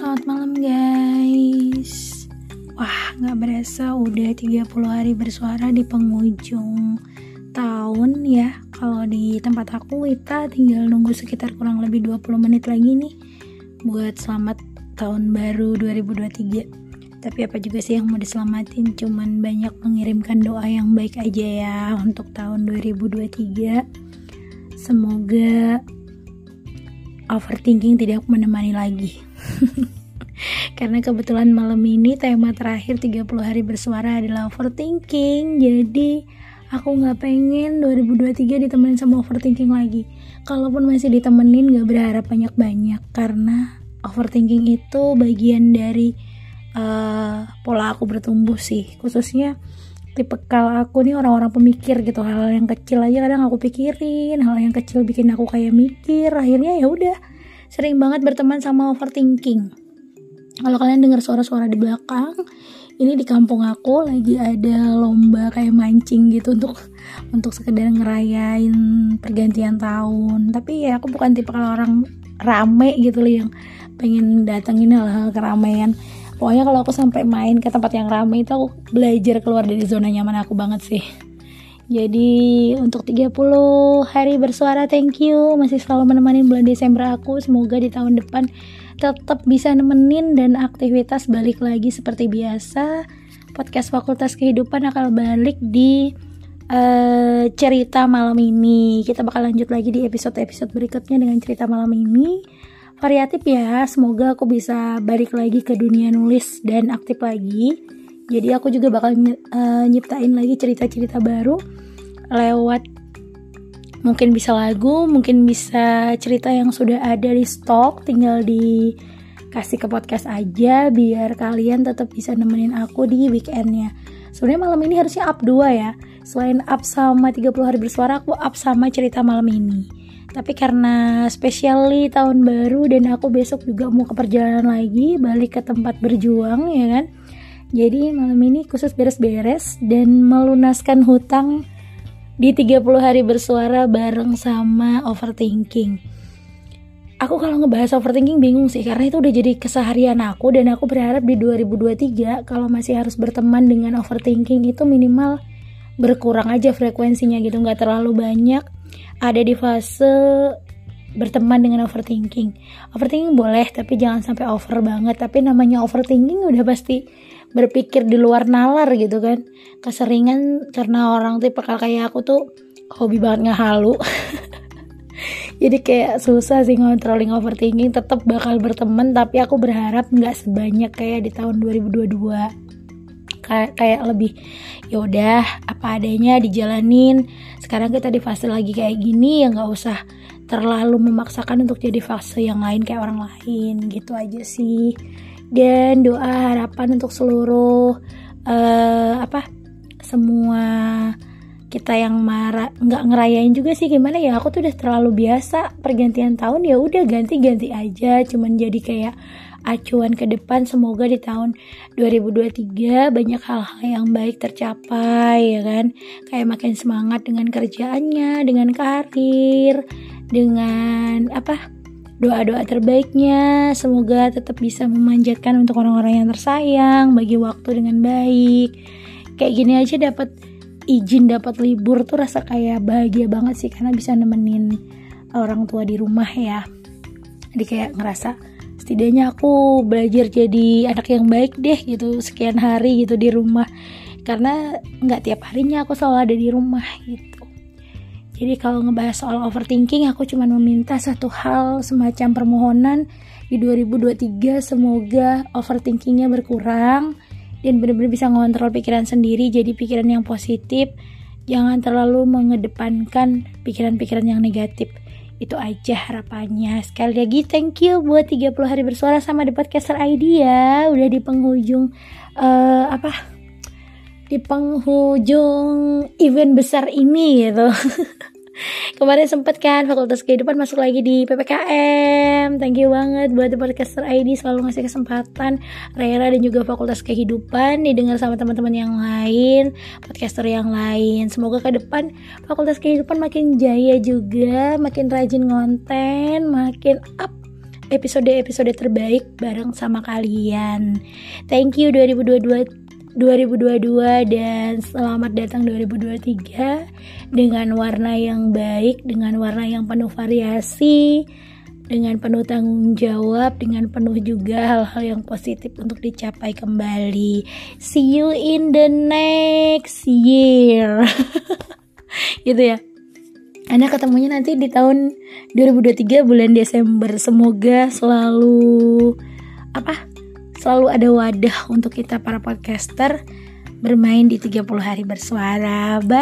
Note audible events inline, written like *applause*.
selamat malam guys. Wah, gak berasa udah 30 hari bersuara di penghujung tahun ya. Kalau di tempat aku kita tinggal nunggu sekitar kurang lebih 20 menit lagi nih Buat selamat tahun baru 2023 Tapi apa juga sih yang mau diselamatin? Cuman banyak mengirimkan doa yang baik aja ya Untuk tahun 2023 Semoga overthinking tidak menemani lagi. *laughs* Karena kebetulan malam ini tema terakhir 30 hari bersuara adalah overthinking. Jadi aku nggak pengen 2023 ditemenin sama overthinking lagi. Kalaupun masih ditemenin gak berharap banyak-banyak. Karena overthinking itu bagian dari uh, pola aku bertumbuh sih. Khususnya tipe kalau aku nih orang-orang pemikir gitu hal, hal yang kecil aja kadang aku pikirin hal yang kecil bikin aku kayak mikir akhirnya ya udah sering banget berteman sama overthinking. Kalau kalian dengar suara-suara di belakang ini di kampung aku lagi ada lomba kayak mancing gitu untuk untuk sekedar ngerayain pergantian tahun. Tapi ya aku bukan tipe kalau orang rame gitu loh yang pengen datengin hal-hal keramaian pokoknya kalau aku sampai main ke tempat yang ramai itu aku belajar keluar dari zona nyaman aku banget sih. Jadi untuk 30 hari bersuara thank you. Masih selalu menemani bulan Desember aku. Semoga di tahun depan tetap bisa nemenin dan aktivitas balik lagi seperti biasa. Podcast Fakultas Kehidupan akan balik di uh, cerita malam ini. Kita bakal lanjut lagi di episode-episode berikutnya dengan cerita malam ini variatif ya semoga aku bisa balik lagi ke dunia nulis dan aktif lagi. Jadi aku juga bakal uh, nyiptain lagi cerita-cerita baru lewat mungkin bisa lagu mungkin bisa cerita yang sudah ada di stok tinggal di kasih ke podcast aja biar kalian tetap bisa nemenin aku di weekendnya. Sebenarnya malam ini harusnya up 2 ya. Selain up sama 30 hari bersuara aku up sama cerita malam ini tapi karena spesiali tahun baru dan aku besok juga mau ke perjalanan lagi balik ke tempat berjuang ya kan? Jadi malam ini khusus beres-beres dan melunaskan hutang di 30 hari bersuara bareng sama overthinking. Aku kalau ngebahas overthinking bingung sih karena itu udah jadi keseharian aku dan aku berharap di 2023 kalau masih harus berteman dengan overthinking itu minimal berkurang aja frekuensinya gitu nggak terlalu banyak ada di fase berteman dengan overthinking. Overthinking boleh, tapi jangan sampai over banget. Tapi namanya overthinking udah pasti berpikir di luar nalar gitu kan. Keseringan karena orang tipe kayak aku tuh hobi banget ngehalu. *laughs* Jadi kayak susah sih ngontrolling overthinking. Tetap bakal berteman, tapi aku berharap nggak sebanyak kayak di tahun 2022 kayak kayak lebih ya udah apa adanya dijalanin. Sekarang kita di fase lagi kayak gini ya nggak usah terlalu memaksakan untuk jadi fase yang lain kayak orang lain gitu aja sih. Dan doa harapan untuk seluruh uh, apa semua kita yang marah nggak ngerayain juga sih gimana ya aku tuh udah terlalu biasa pergantian tahun ya udah ganti-ganti aja cuman jadi kayak acuan ke depan semoga di tahun 2023 banyak hal-hal yang baik tercapai ya kan? Kayak makin semangat dengan kerjaannya dengan karir dengan apa doa-doa terbaiknya semoga tetap bisa memanjatkan untuk orang-orang yang tersayang bagi waktu dengan baik. Kayak gini aja dapat izin dapat libur tuh rasa kayak bahagia banget sih karena bisa nemenin orang tua di rumah ya. Jadi kayak ngerasa setidaknya aku belajar jadi anak yang baik deh gitu sekian hari gitu di rumah. Karena nggak tiap harinya aku selalu ada di rumah gitu. Jadi kalau ngebahas soal overthinking aku cuma meminta satu hal semacam permohonan. Di 2023 semoga overthinkingnya berkurang dan benar-benar bisa ngontrol pikiran sendiri jadi pikiran yang positif. Jangan terlalu mengedepankan pikiran-pikiran yang negatif. Itu aja harapannya. Sekali lagi thank you buat 30 hari bersuara sama di podcaster ID ya. Udah di penghujung uh, apa? Di penghujung event besar ini gitu *laughs* kemarin sempet kan fakultas kehidupan masuk lagi di PPKM thank you banget buat podcaster ID selalu ngasih kesempatan. Rera dan juga fakultas kehidupan didengar sama teman-teman yang lain podcaster yang lain. Semoga ke depan fakultas kehidupan makin jaya juga makin rajin ngonten makin up episode-episode terbaik bareng sama kalian. Thank you 2022 2022 dan selamat datang 2023 dengan warna yang baik, dengan warna yang penuh variasi, dengan penuh tanggung jawab, dengan penuh juga hal-hal yang positif untuk dicapai kembali. See you in the next year. *laughs* gitu ya. Anda ketemunya nanti di tahun 2023 bulan Desember. Semoga selalu apa? Selalu ada wadah untuk kita para podcaster bermain di 30 hari bersuara. Bye.